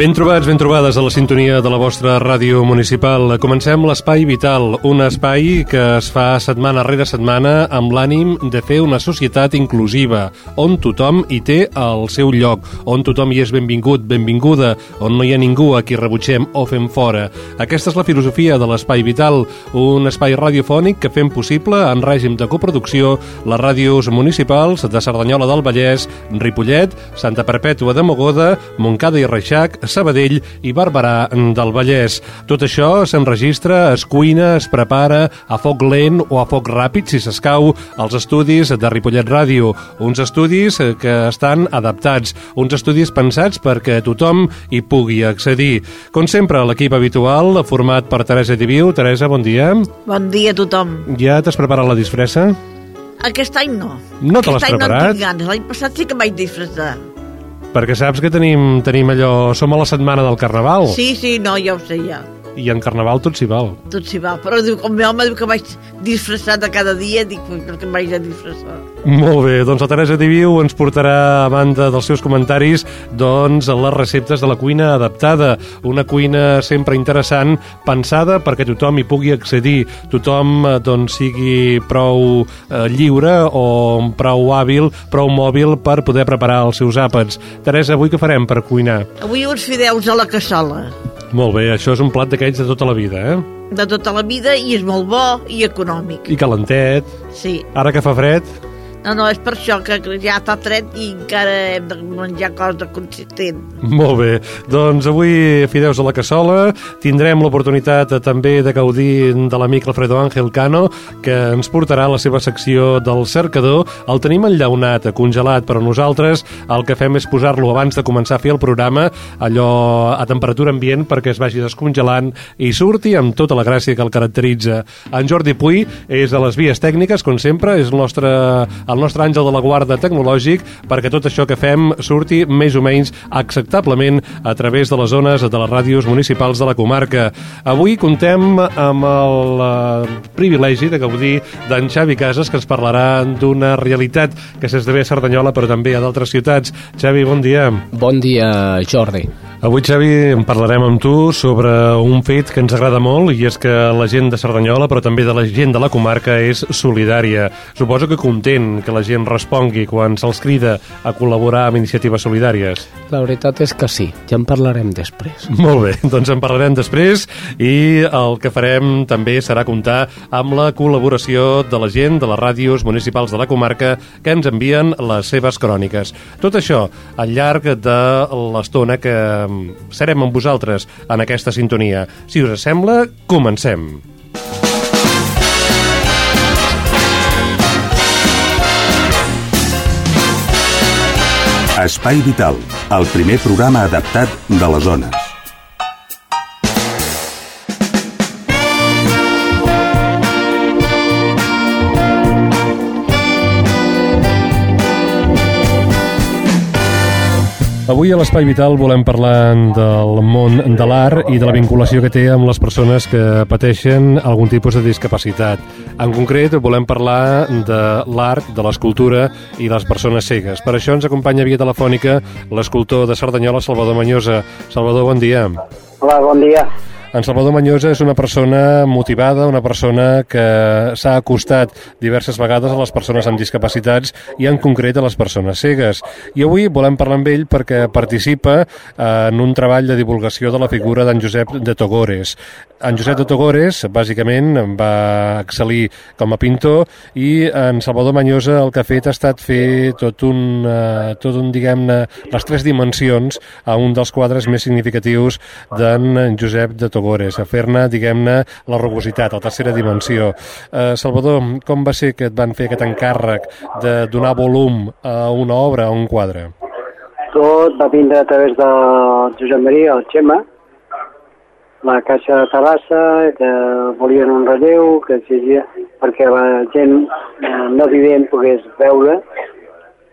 Ben trobats, ben trobades a la sintonia de la vostra ràdio municipal. Comencem l'Espai Vital, un espai que es fa setmana rere setmana amb l'ànim de fer una societat inclusiva, on tothom hi té el seu lloc, on tothom hi és benvingut, benvinguda, on no hi ha ningú a qui rebutgem o fem fora. Aquesta és la filosofia de l'Espai Vital, un espai radiofònic que fem possible en règim de coproducció les ràdios municipals de Cerdanyola del Vallès, Ripollet, Santa Perpètua de Mogoda, Montcada i Reixac, Sabadell i Barberà del Vallès. Tot això s'enregistra, es cuina, es prepara a foc lent o a foc ràpid, si s'escau, als estudis de Ripollet Ràdio. Uns estudis que estan adaptats, uns estudis pensats perquè tothom hi pugui accedir. Com sempre, l'equip habitual, format per Teresa Diviu. Teresa, bon dia. Bon dia a tothom. Ja t'has preparat la disfressa? Aquest any no. No te l'has Aquest any no preparat? tinc ganes. L'any passat sí que vaig disfressar. Perquè saps que tenim, tenim allò... Som a la setmana del Carnaval. Sí, sí, no, ja ho sé, ja. I en Carnaval tot s'hi val. Tot s'hi va. Però diu, com meu home diu que vaig disfressar de cada dia, dic, "Ui, per què em vaig a disfressar? Molt bé, doncs la Teresa Diviu ens portarà, a banda dels seus comentaris, doncs les receptes de la cuina adaptada. Una cuina sempre interessant, pensada perquè tothom hi pugui accedir, tothom eh, doncs, sigui prou eh, lliure o prou hàbil, prou mòbil per poder preparar els seus àpats. Teresa, avui què farem per cuinar? Avui uns fideus a la cassola. Molt bé, això és un plat d'aquells de tota la vida, eh? De tota la vida, i és molt bo i econòmic. I calentet. Sí. Ara que fa fred, No, no, és per això que ja està tret i encara hem de menjar cosa consistent. Molt bé, doncs avui fideus a la cassola, tindrem l'oportunitat també de gaudir de l'amic Alfredo Ángel Cano, que ens portarà la seva secció del cercador. El tenim enllaunat, congelat, però nosaltres el que fem és posar-lo abans de començar a fer el programa, allò a temperatura ambient perquè es vagi descongelant i surti amb tota la gràcia que el caracteritza. En Jordi Puy és a les vies tècniques, com sempre, és el nostre, el nostre àngel de la guarda tecnològic perquè tot això que fem surti més o menys acceptablement a través de les zones de les ràdios municipals de la comarca. Avui contem amb el eh, privilegi de gaudir d'en Xavi Casas, que ens parlarà d'una realitat que s'esdevé a Cerdanyola, però també a d'altres ciutats. Xavi, bon dia. Bon dia, Jordi. Avui, Xavi, en parlarem amb tu sobre un fet que ens agrada molt i és que la gent de Cerdanyola, però també de la gent de la comarca, és solidària. Suposo que content que la gent respongui quan se'ls crida a col·laborar amb iniciatives solidàries. La veritat és que sí, ja en parlarem després. Molt bé, doncs en parlarem després i el que farem també serà comptar amb la col·laboració de la gent de les ràdios municipals de la comarca que ens envien les seves cròniques. Tot això al llarg de l'estona que serem amb vosaltres en aquesta sintonia. Si us sembla, comencem. Espai Vital, el primer programa adaptat de les zones. Avui a l'Espai Vital volem parlar del món de l'art i de la vinculació que té amb les persones que pateixen algun tipus de discapacitat. En concret, volem parlar de l'art, de l'escultura i les persones cegues. Per això ens acompanya via telefònica l'escultor de Cerdanyola, Salvador Manyosa. Salvador, bon dia. Hola, bon dia. En Salvador Manyosa és una persona motivada, una persona que s'ha acostat diverses vegades a les persones amb discapacitats i en concret a les persones cegues. I avui volem parlar amb ell perquè participa en un treball de divulgació de la figura d'en Josep de Togores. En Josep de Togores, bàsicament, va excel·lir com a pintor i en Salvador Manyosa el que ha fet ha estat fer tot un, uh, tot un diguem-ne, les tres dimensions a un dels quadres més significatius d'en Josep de Togores, a fer-ne, diguem-ne, la rugositat, la tercera dimensió. Uh, Salvador, com va ser que et van fer aquest encàrrec de donar volum a una obra, a un quadre? Tot va vindre a través de Josep Maria, el Xema, la Caixa de Terrassa, que volien un relleu, que exigia perquè la gent eh, no vident pogués veure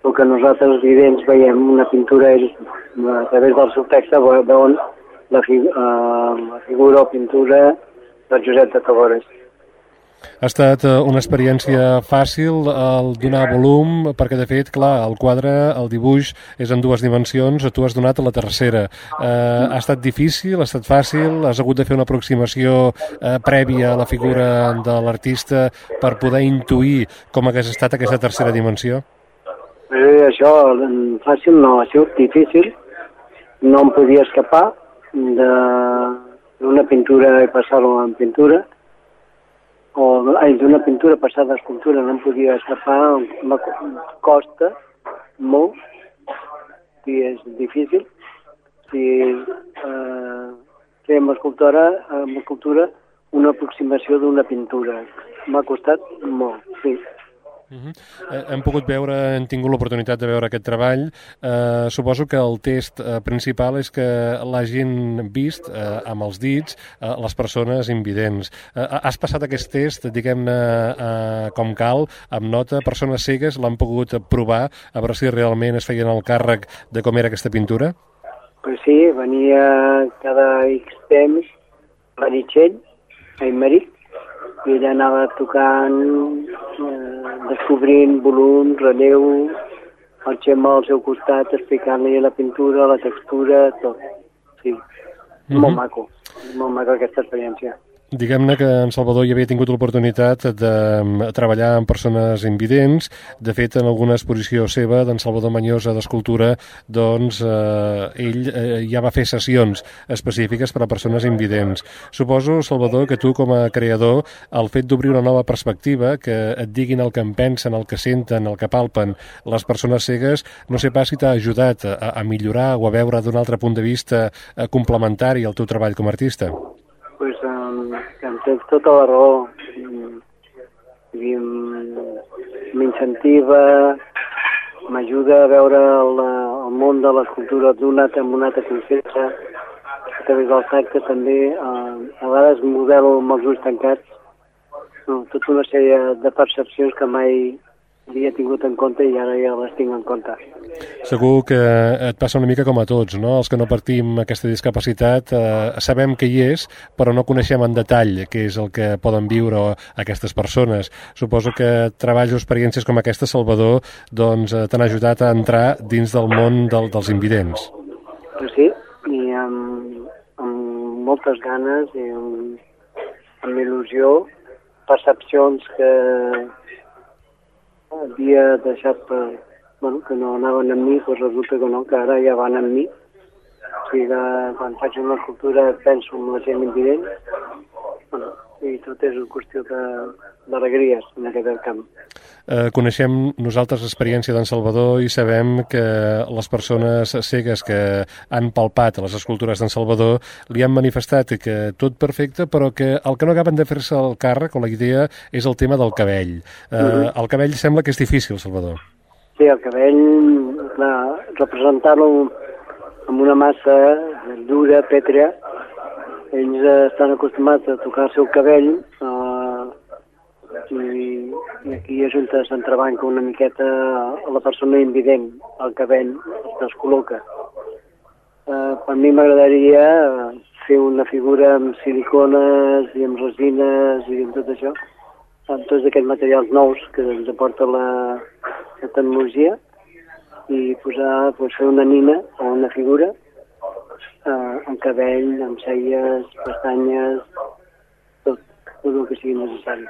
el que nosaltres vidents veiem una pintura ells a través del seu veuen la, fi, uh, la figura o pintura de Josep de Togores. Ha estat eh, una experiència fàcil el donar volum, perquè de fet, clar, el quadre, el dibuix és en dues dimensions, tu has donat a la tercera. Eh, ha estat difícil, ha estat fàcil, has hagut de fer una aproximació eh, prèvia a la figura de l'artista per poder intuir com hagués estat aquesta tercera dimensió? Eh, això fàcil no, ha sigut difícil, no em podia escapar d'una pintura i passar-ho en pintura, o d'una pintura passada a escultura no em podia escapar, me costa molt, i és difícil. Si eh, fem escultura, amb escultura una aproximació d'una pintura. M'ha costat molt, sí. Uh -huh. eh, hem pogut veure, hem tingut l'oportunitat de veure aquest treball. Eh, suposo que el test eh, principal és que l'hagin vist eh, amb els dits eh, les persones invidents. Eh, has passat aquest test, diguem-ne, eh, com cal, amb nota, persones cegues l'han pogut provar a veure si realment es feien el càrrec de com era aquesta pintura? Pues sí, venia cada X temps Meritxell, a Imeric, i ella anava tocant, eh, descobrint volum, relleu, el Xema al seu costat explicant-li la pintura, la textura, tot. Sí, mm -hmm. molt maco, molt maco aquesta experiència. Diguem-ne que en Salvador ja havia tingut l'oportunitat de mm, treballar amb persones invidents. De fet, en alguna exposició seva d'en Salvador Manyosa d'Escultura, doncs eh, ell eh, ja va fer sessions específiques per a persones invidents. Suposo, Salvador, que tu com a creador, el fet d'obrir una nova perspectiva, que et diguin el que en pensen, el que senten, el que palpen les persones cegues, no sé pas si t'ha ajudat a, a millorar o a veure d'un altre punt de vista eh, complementari al teu treball com a artista pues, tens tota la raó. M'incentiva, m'ajuda a veure el, el món de l'escultura d'una amb una altra concepte, a través del tacte també, uh, a vegades modelo amb els ulls tancats, no, tota una sèrie de percepcions que mai havia tingut en compte i ara ja les tinc en compte. Segur que et passa una mica com a tots, no? Els que no partim aquesta discapacitat eh, sabem que hi és, però no coneixem en detall què és el que poden viure aquestes persones. Suposo que treballs o experiències com aquesta, Salvador, doncs eh, t'han ajudat a entrar dins del món del, dels invidents. Sí, i amb, amb moltes ganes i amb, amb il·lusió, percepcions que, havia deixat per, bueno, que no anaven amb mi, doncs resulta que no, que ara ja van amb mi. O sigui que quan faig una escultura penso en la gent invident, bueno, i tot és una qüestió d'alegries en aquest camp. Eh, coneixem nosaltres l'experiència d'en Salvador i sabem que les persones cegues que han palpat les escultures d'en Salvador li han manifestat que tot perfecte, però que el que no acaben de fer-se el càrrec o la idea és el tema del cabell. Eh, mhm. El cabell sembla que és difícil, Salvador. Sí, el cabell, clar, representar-lo amb una massa dura, pètrea, ells estan acostumats a tocar el seu cabell eh, i, i aquí és on s'entrebanca una miqueta a la persona invident, el cabell es col·loca. Eh, per mi m'agradaria fer una figura amb silicones i amb resines i amb tot això, amb tots aquests materials nous que ens aporta la, la tecnologia i posar, pues, fer una nina o una figura eh, amb cabell, amb celles, pestanyes, tot, tot el que sigui necessari.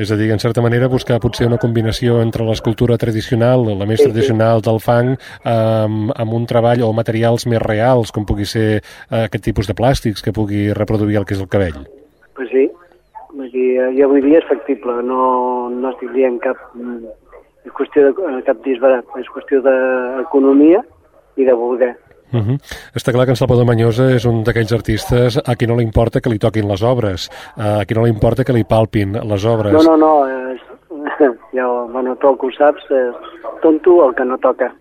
És a dir, en certa manera, buscar potser una combinació entre l'escultura tradicional, la més Sí, sí. tradicional del fang, amb, amb un treball o materials més reals, com pugui ser eh, aquest tipus de plàstics que pugui reproduir el que és el cabell. Pues sí, vull dir, jo avui dia és factible, no, no estic dient cap, és qüestió de eh, cap disbarat, és qüestió d'economia i de voler. Uh -huh. Està clar que en Salvador Manyosa és un d'aquells artistes a qui no li importa que li toquin les obres, a qui no li importa que li palpin les obres. No, no, no, és, jo, bueno, tu el que ho saps, és tonto el que no toca.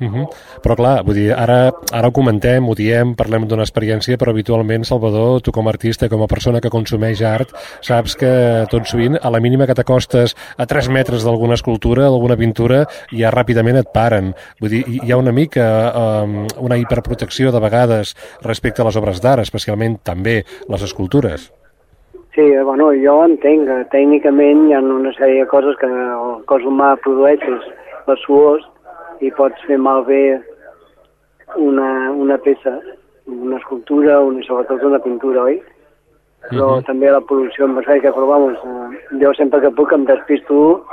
Uh -huh. Però clar, vull dir, ara, ara ho comentem, ho diem, parlem d'una experiència, però habitualment, Salvador, tu com a artista, com a persona que consumeix art, saps que tot sovint, a la mínima que t'acostes a 3 metres d'alguna escultura, d'alguna pintura, ja ràpidament et paren. Vull dir, hi ha una mica um, una hiperprotecció de vegades respecte a les obres d'art, especialment també les escultures. Sí, eh, bueno, jo entenc que tècnicament hi ha una sèrie de coses que el cos humà produeix, les suors, i pots fer malbé una, una peça, una escultura, una, sobretot una pintura, oi? Però Mhm. també la pol·lució atmosfèrica, però vamos, eh, jo sempre que puc em despisto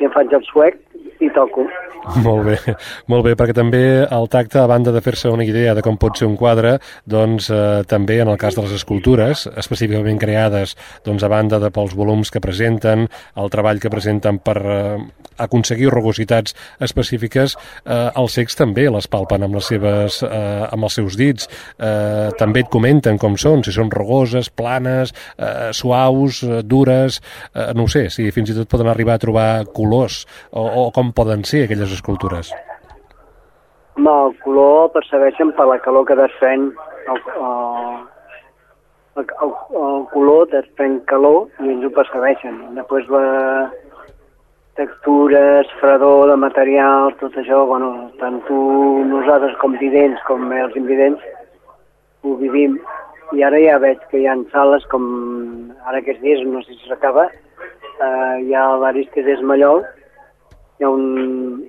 i em faig el suec i toco. Molt bé, molt bé, perquè també el tacte, a banda de fer-se una idea de com pot ser un quadre, doncs eh, també en el cas de les escultures, específicament creades doncs, a banda de pels volums que presenten, el treball que presenten per eh, aconseguir rugositats específiques, eh, els cecs també les palpen amb, les seves, eh, amb els seus dits, eh, també et comenten com són, si són rugoses, planes, eh, suaus, eh, dures, eh, no sé, si fins i tot poden arribar a trobar colors o, o com poden ser aquelles escultures. Home, el color percebeixen per la calor que desprèn el, el, el, el, color desprèn calor i ells ho percebeixen. Després la textures, fredor de materials, tot això, bueno, tant tu, nosaltres com vidents com els invidents ho vivim. I ara ja veig que hi ha sales com, ara aquests dies, no sé si s'acaba, eh, hi ha l'Aristes Mallol, hi ha un,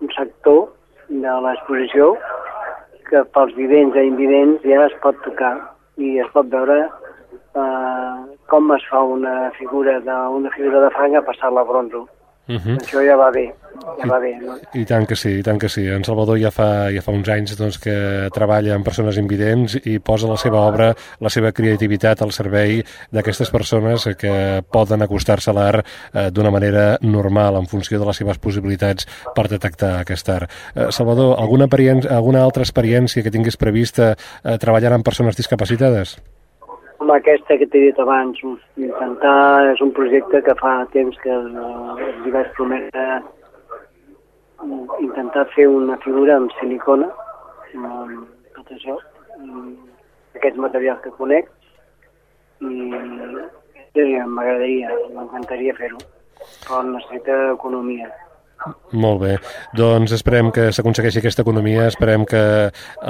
un sector de l'exposició que pels vidents i invidents ja es pot tocar i es pot veure eh, com es fa una figura de, una figura de fang a passar-la a bronzo. Uh -huh. Això ja va bé, ja va bé. No? I tant que sí, i tant que sí. En Salvador ja fa, ja fa uns anys doncs, que treballa amb persones invidents i posa la seva obra, la seva creativitat al servei d'aquestes persones que poden acostar-se a l'art eh, d'una manera normal en funció de les seves possibilitats per detectar aquest art. Eh, Salvador, alguna, alguna altra experiència que tinguis prevista eh, treballant amb persones discapacitades? Amb aquesta que t'he dit abans, intentar, és un projecte que fa temps que eh, els vaig prometre intentar fer una figura amb silicona, amb tot això, aquests materials que conec, i sí, m'agradaria, m'encantaria fer-ho, però necessita economia. Molt bé. Doncs esperem que s'aconsegueixi aquesta economia, esperem que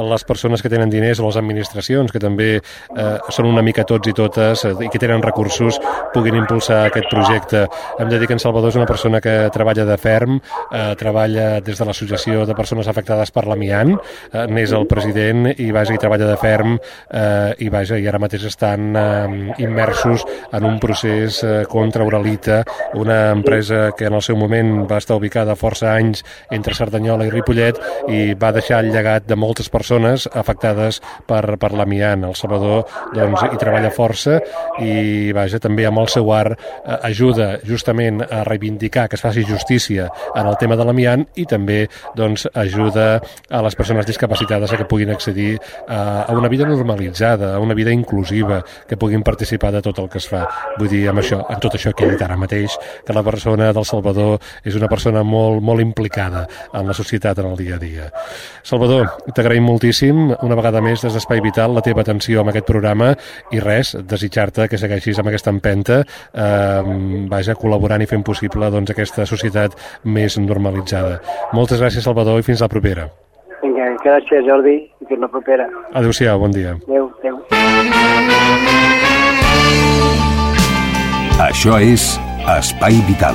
les persones que tenen diners o les administracions, que també eh, són una mica tots i totes eh, i que tenen recursos, puguin impulsar aquest projecte. Hem de dir que en Salvador és una persona que treballa de ferm, eh, treballa des de l'Associació de Persones Afectades per l'Amiant, eh, n'és el president i vaja, i treballa de ferm eh, i vaja, i ara mateix estan eh, immersos en un procés eh, contra Uralita, una empresa que en el seu moment va estar ubicada de força anys entre Cerdanyola i Ripollet i va deixar el llegat de moltes persones afectades per, per l'amiant. El Salvador doncs, hi treballa força i vaja, també amb el seu art eh, ajuda justament a reivindicar que es faci justícia en el tema de l'amiant i també doncs, ajuda a les persones discapacitades a que puguin accedir a, a una vida normalitzada, a una vida inclusiva, que puguin participar de tot el que es fa. Vull dir, amb això, en tot això que he dit ara mateix, que la persona del Salvador és una persona molt, molt implicada en la societat en el dia a dia. Salvador, t'agraïm moltíssim, una vegada més des d'Espai Vital, la teva atenció amb aquest programa i res, desitjar-te que segueixis amb aquesta empenta, eh, vaja, col·laborant i fent possible doncs, aquesta societat més normalitzada. Moltes gràcies, Salvador, i fins la propera. Vinga, gràcies, Jordi, i fins la propera. Adéu-siau, bon dia. Adéu, adéu. Això és Espai Vital.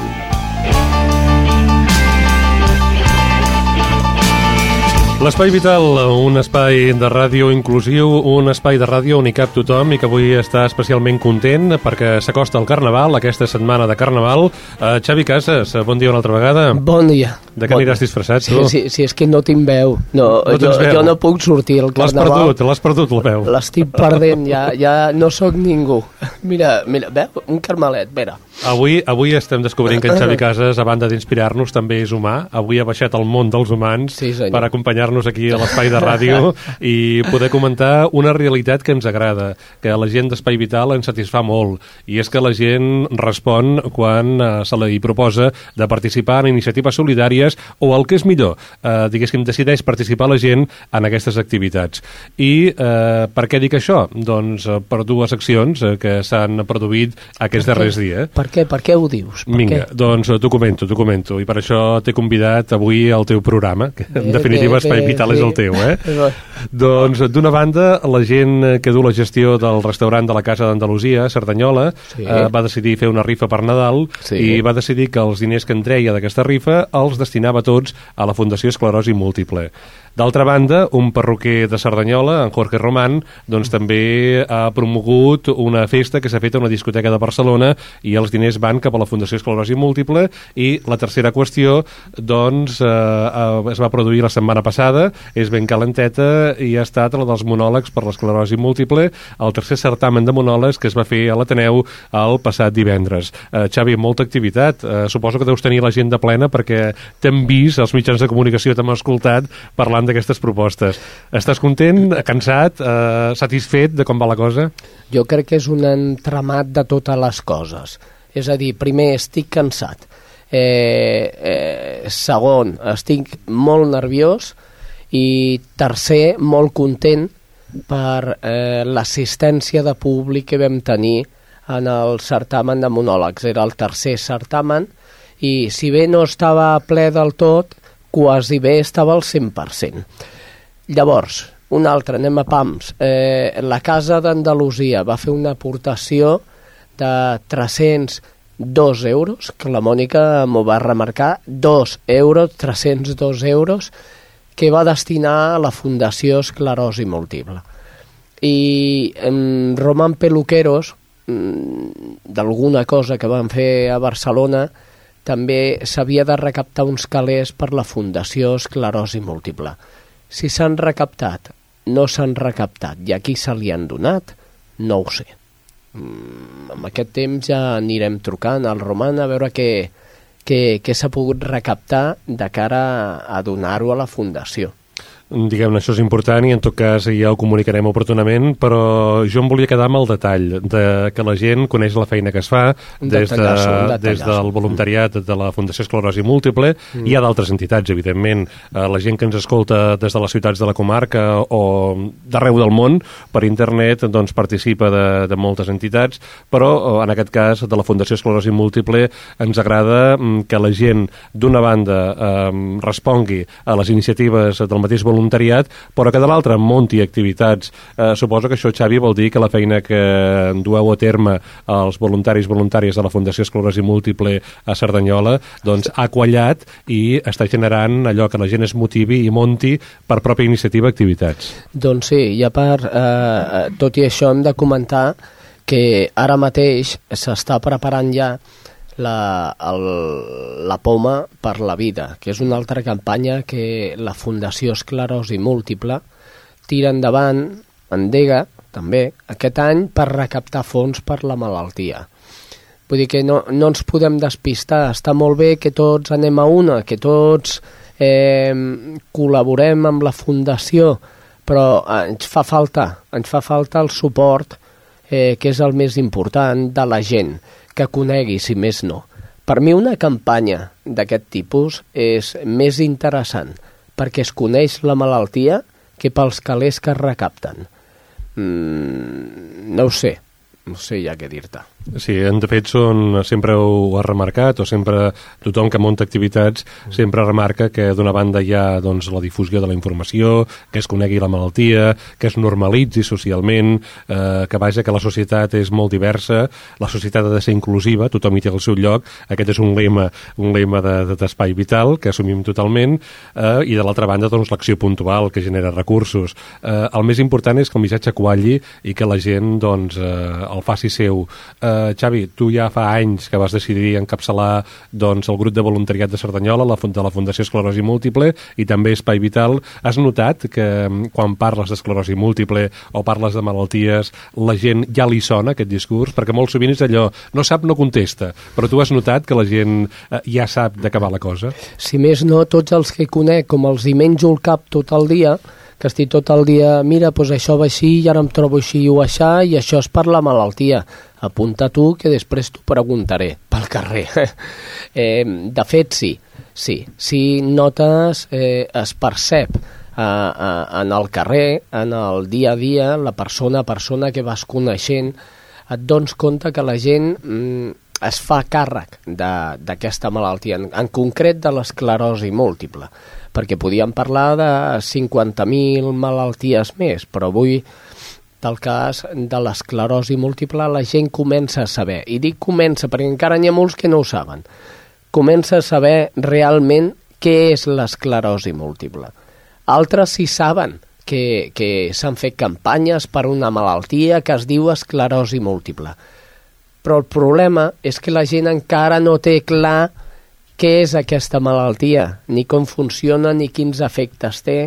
L'Espai Vital, un espai de ràdio inclusiu, un espai de ràdio on hi cap tothom i que avui està especialment content perquè s'acosta el Carnaval, aquesta setmana de Carnaval. Uh, Xavi Casas, bon dia una altra vegada. Bon dia. De què aniràs disfressat, tu? Sí, sí, és que no tinc veu. No, No jo, veu? jo no puc sortir al L'has Carnaval. perdut, l'has perdut, la veu. L'estic perdent, ja, ja no sóc ningú. Mira, mira, veu? Un carmelet, mira. Avui, avui estem descobrint que en Xavi Casas, a banda d'inspirar-nos, també és humà. Avui ha baixat al món dels humans Sí, senyor. per acompanyar-nos aquí a l'espai de ràdio i poder comentar una realitat que ens agrada, que a la gent d'Espai Vital ens satisfà molt, i és que la gent respon quan eh, se li proposa de participar en iniciatives solidàries o el que és millor, eh, diguéssim, decideix participar la gent en aquestes activitats. I eh, per què dic això? Doncs eh, per dues accions eh, que s'han produït aquests darrers dies. Per què? Per què ho dius? Per Vinga, què? doncs t'ho comento, t'ho comento. I per això t'he convidat avui al teu programa, que en Bé, definitiva bé, Espai bé, Vital és bé. el teu, eh? Bé. doncs, d'una banda, la gent que du la gestió del restaurant de la Casa d'Andalusia, Cerdanyola, Sí. eh, va decidir fer una rifa per Nadal Sí. i va decidir que els diners que en treia d'aquesta rifa els destinava tots a la Fundació Esclerosi Múltiple. D'altra banda, un perruquer de Cerdanyola, en Jorge Román, doncs també ha promogut una festa que s'ha fet a una discoteca de Barcelona i els diners van cap a la Fundació Esclerosi Múltiple i la tercera qüestió, doncs, eh, eh, es va produir la setmana passada, és ben calenteta i ha estat la dels monòlegs per l'esclerosi múltiple, el tercer certamen de monòlegs que es va fer a l'Ateneu el passat divendres. Eh, Xavi, molta activitat. Eh, suposo que deus tenir l'agenda plena perquè t'hem vist, els mitjans de comunicació t'hem escoltat parlant d'aquestes propostes. Estàs content, cansat, eh, satisfet de com va la cosa? Jo crec que és un entramat de totes les coses. És a dir, primer, estic cansat. Eh, eh, segon, estic molt nerviós. I tercer, molt content per eh, l'assistència de públic que vam tenir en el certamen de monòlegs. Era el tercer certamen i si bé no estava ple del tot, quasi bé estava al 100%. Llavors, un altre, anem a PAMS. Eh, la Casa d'Andalusia va fer una aportació de 302 euros, que la Mònica m'ho va remarcar, 2 euros, 302 euros, que va destinar a la Fundació Esclerosi Múltiple. I en Roman Peluqueros, mm, d'alguna cosa que van fer a Barcelona, també s'havia de recaptar uns calés per la Fundació Esclerosi Múltiple. Si s'han recaptat, no s'han recaptat i a qui se li han donat, no ho sé. Mm, amb aquest temps ja anirem trucant al Roman a veure què, què, què s'ha pogut recaptar de cara a donar-ho a la Fundació. Diguem-ne, això és important i en tot cas ja ho comunicarem oportunament, però jo em volia quedar amb el detall de que la gent coneix la feina que es fa des, de, des del voluntariat de la Fundació Esclerosi Múltiple. Mm. Hi ha d'altres entitats, evidentment. Eh, la gent que ens escolta des de les ciutats de la comarca o d'arreu del món per internet doncs, participa de, de moltes entitats, però eh, en aquest cas de la Fundació Esclerosi Múltiple ens agrada mm, que la gent d'una banda eh, respongui a les iniciatives del mateix voluntariat, però que de l'altra munti activitats. Eh, suposo que això, Xavi, vol dir que la feina que dueu a terme els voluntaris voluntàries de la Fundació Esclerosi Múltiple a Cerdanyola doncs ha quallat i està generant allò que la gent es motivi i monti per pròpia iniciativa activitats. Doncs sí, i a part, eh, tot i això hem de comentar que ara mateix s'està preparant ja la, el, la poma per la vida, que és una altra campanya que la Fundació Esclerosi Múltiple tira endavant, endega, també, aquest any per recaptar fons per la malaltia. Vull dir que no, no ens podem despistar. Està molt bé que tots anem a una, que tots eh, col·laborem amb la Fundació, però eh, ens fa falta, ens fa falta el suport, eh, que és el més important, de la gent, que conegui, si més no. Per mi una campanya d'aquest tipus és més interessant perquè es coneix la malaltia que pels calés que es recapten. Mm, no ho sé, no sé ja què dir-te. Sí, de fet són, sempre ho ha remarcat, o sempre tothom que munta activitats sempre remarca que d'una banda hi ha doncs, la difusió de la informació, que es conegui la malaltia, que es normalitzi socialment, eh, que vaja que la societat és molt diversa, la societat ha de ser inclusiva, tothom hi té el seu lloc, aquest és un lema, un lema d'espai de, vital que assumim totalment, eh, i de l'altra banda doncs, l'acció puntual que genera recursos. Eh, el més important és que el missatge qualli i que la gent doncs, eh, el faci seu. Eh, Xavi, tu ja fa anys que vas decidir encapçalar doncs, el grup de voluntariat de Cerdanyola, la, de la Fundació Esclerosi Múltiple i també Espai Vital. Has notat que mm, quan parles d'esclerosi múltiple o parles de malalties, la gent ja li sona aquest discurs? Perquè molt sovint és allò, no sap, no contesta, però tu has notat que la gent eh, ja sap d'acabar la cosa? Si més no, tots els que conec, com els hi menjo el cap tot el dia, que estic tot el dia, mira, doncs això va així i ara em trobo així o aixà i això és per la malaltia. Apunta tu que després t'ho preguntaré pel carrer. eh, de fet, sí, sí. Si notes, eh, es percep eh, eh, en el carrer, en el dia a dia, la persona a persona que vas coneixent, et dones compte que la gent mm, es fa càrrec d'aquesta malaltia, en, en concret de l'esclerosi múltiple perquè podíem parlar de 50.000 malalties més, però avui del cas de l'esclerosi múltiple la gent comença a saber, i dic comença perquè encara n'hi ha molts que no ho saben, comença a saber realment què és l'esclerosi múltiple. Altres sí saben que, que s'han fet campanyes per una malaltia que es diu esclerosi múltiple. Però el problema és que la gent encara no té clar què és aquesta malaltia, ni com funciona, ni quins efectes té,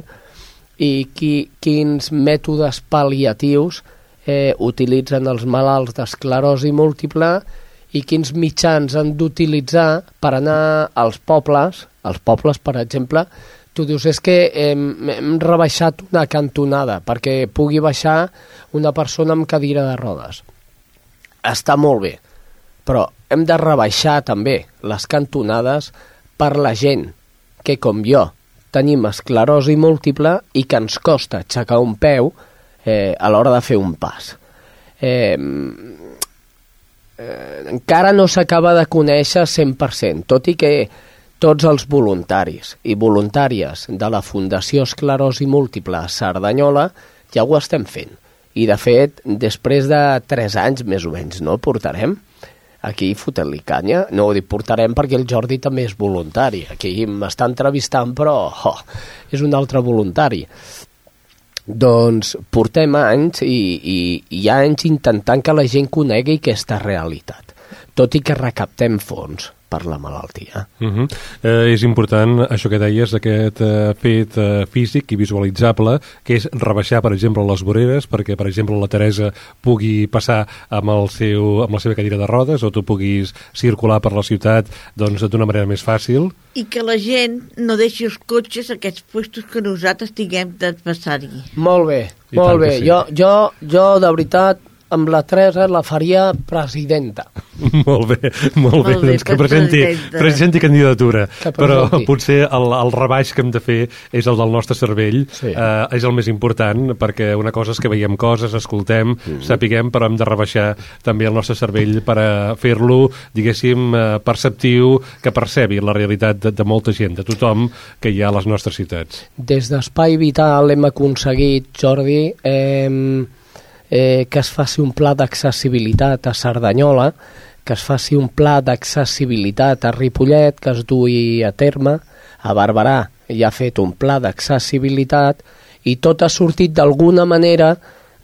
i qui, quins mètodes pal·liatius eh, utilitzen els malalts d'esclerosi múltiple i quins mitjans han d'utilitzar per anar als pobles, als pobles, per exemple, tu dius, és que hem, hem rebaixat una cantonada perquè pugui baixar una persona amb cadira de rodes. Està molt bé, però hem de rebaixar també les cantonades per la gent que, com jo, tenim esclerosi múltiple i que ens costa aixecar un peu eh, a l'hora de fer un pas. Eh, eh, encara no s'acaba de conèixer 100%, tot i que tots els voluntaris i voluntàries de la Fundació Esclerosi Múltiple a Cerdanyola ja ho estem fent. I, de fet, després de 3 anys, més o menys, no portarem, aquí fotent-li canya. No ho dic portarem perquè el Jordi també és voluntari. Aquí m'està entrevistant, però oh, és un altre voluntari. Doncs portem anys i, i, i anys intentant que la gent conegui aquesta realitat, tot i que recaptem fons per la malaltia. Uh -huh. eh, és important això que deies, aquest eh, fet eh, físic i visualitzable, que és rebaixar, per exemple, les voreres, perquè, per exemple, la Teresa pugui passar amb, el seu, amb la seva cadira de rodes o tu puguis circular per la ciutat doncs d'una manera més fàcil. I que la gent no deixi els cotxes a aquests puestos que nosaltres tinguem de passar-hi. Molt bé, I molt bé. Sí. Jo, jo, jo, de veritat, amb la Teresa la faria presidenta. molt bé, molt, molt bé, doncs que presenti, presenti candidatura. Que Però potser el, el rebaix que hem de fer és el del nostre cervell, sí. eh, és el més important, perquè una cosa és que veiem coses, escoltem, mm. sapiguem, però hem de rebaixar també el nostre cervell per a fer-lo, diguéssim, eh, perceptiu, que percebi la realitat de, de molta gent, de tothom que hi ha a les nostres ciutats. Des d'Espai Vital hem aconseguit, Jordi, eh, eh, que es faci un pla d'accessibilitat a Cerdanyola, que es faci un pla d'accessibilitat a Ripollet, que es dui a terme, a Barberà. Ja ha fet un pla d'accessibilitat i tot ha sortit d'alguna manera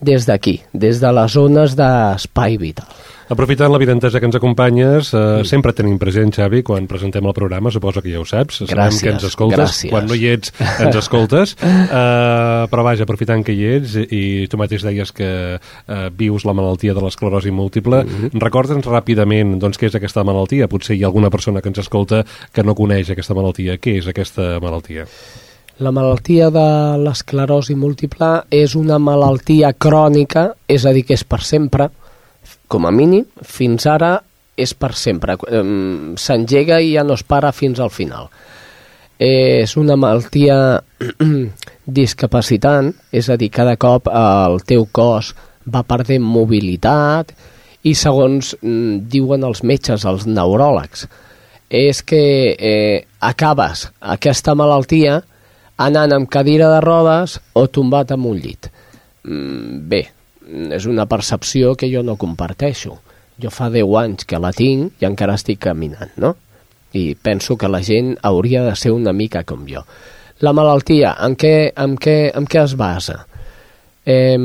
des d'aquí, des de les zones d'espai vital. Aprofitant l'evidentesa que ens acompanyes, eh, mm. sempre tenim present, Xavi, quan presentem el programa, suposo que ja ho saps, gràcies, sabem que ens escoltes, gràcies. quan no hi ets ens escoltes, eh, però vaja, aprofitant que hi ets, i tu mateix deies que eh, vius la malaltia de l'esclerosi múltiple, mm -hmm. recorda'ns ràpidament doncs, què és aquesta malaltia, potser hi ha alguna persona que ens escolta que no coneix aquesta malaltia, què és aquesta malaltia? La malaltia de l'esclerosi múltiple és una malaltia crònica, és a dir, que és per sempre, com a mínim, fins ara és per sempre. S'engega i ja no es para fins al final. És una malaltia discapacitant, és a dir, cada cop el teu cos va perdent mobilitat i segons mm, diuen els metges, els neuròlegs, és que eh, acabes aquesta malaltia anant amb cadira de rodes o tombat en un llit. Mm, bé, és una percepció que jo no comparteixo. Jo fa 10 anys que la tinc i encara estic caminant, no? I penso que la gent hauria de ser una mica com jo. La malaltia, en què, en què, en què es basa? Eh,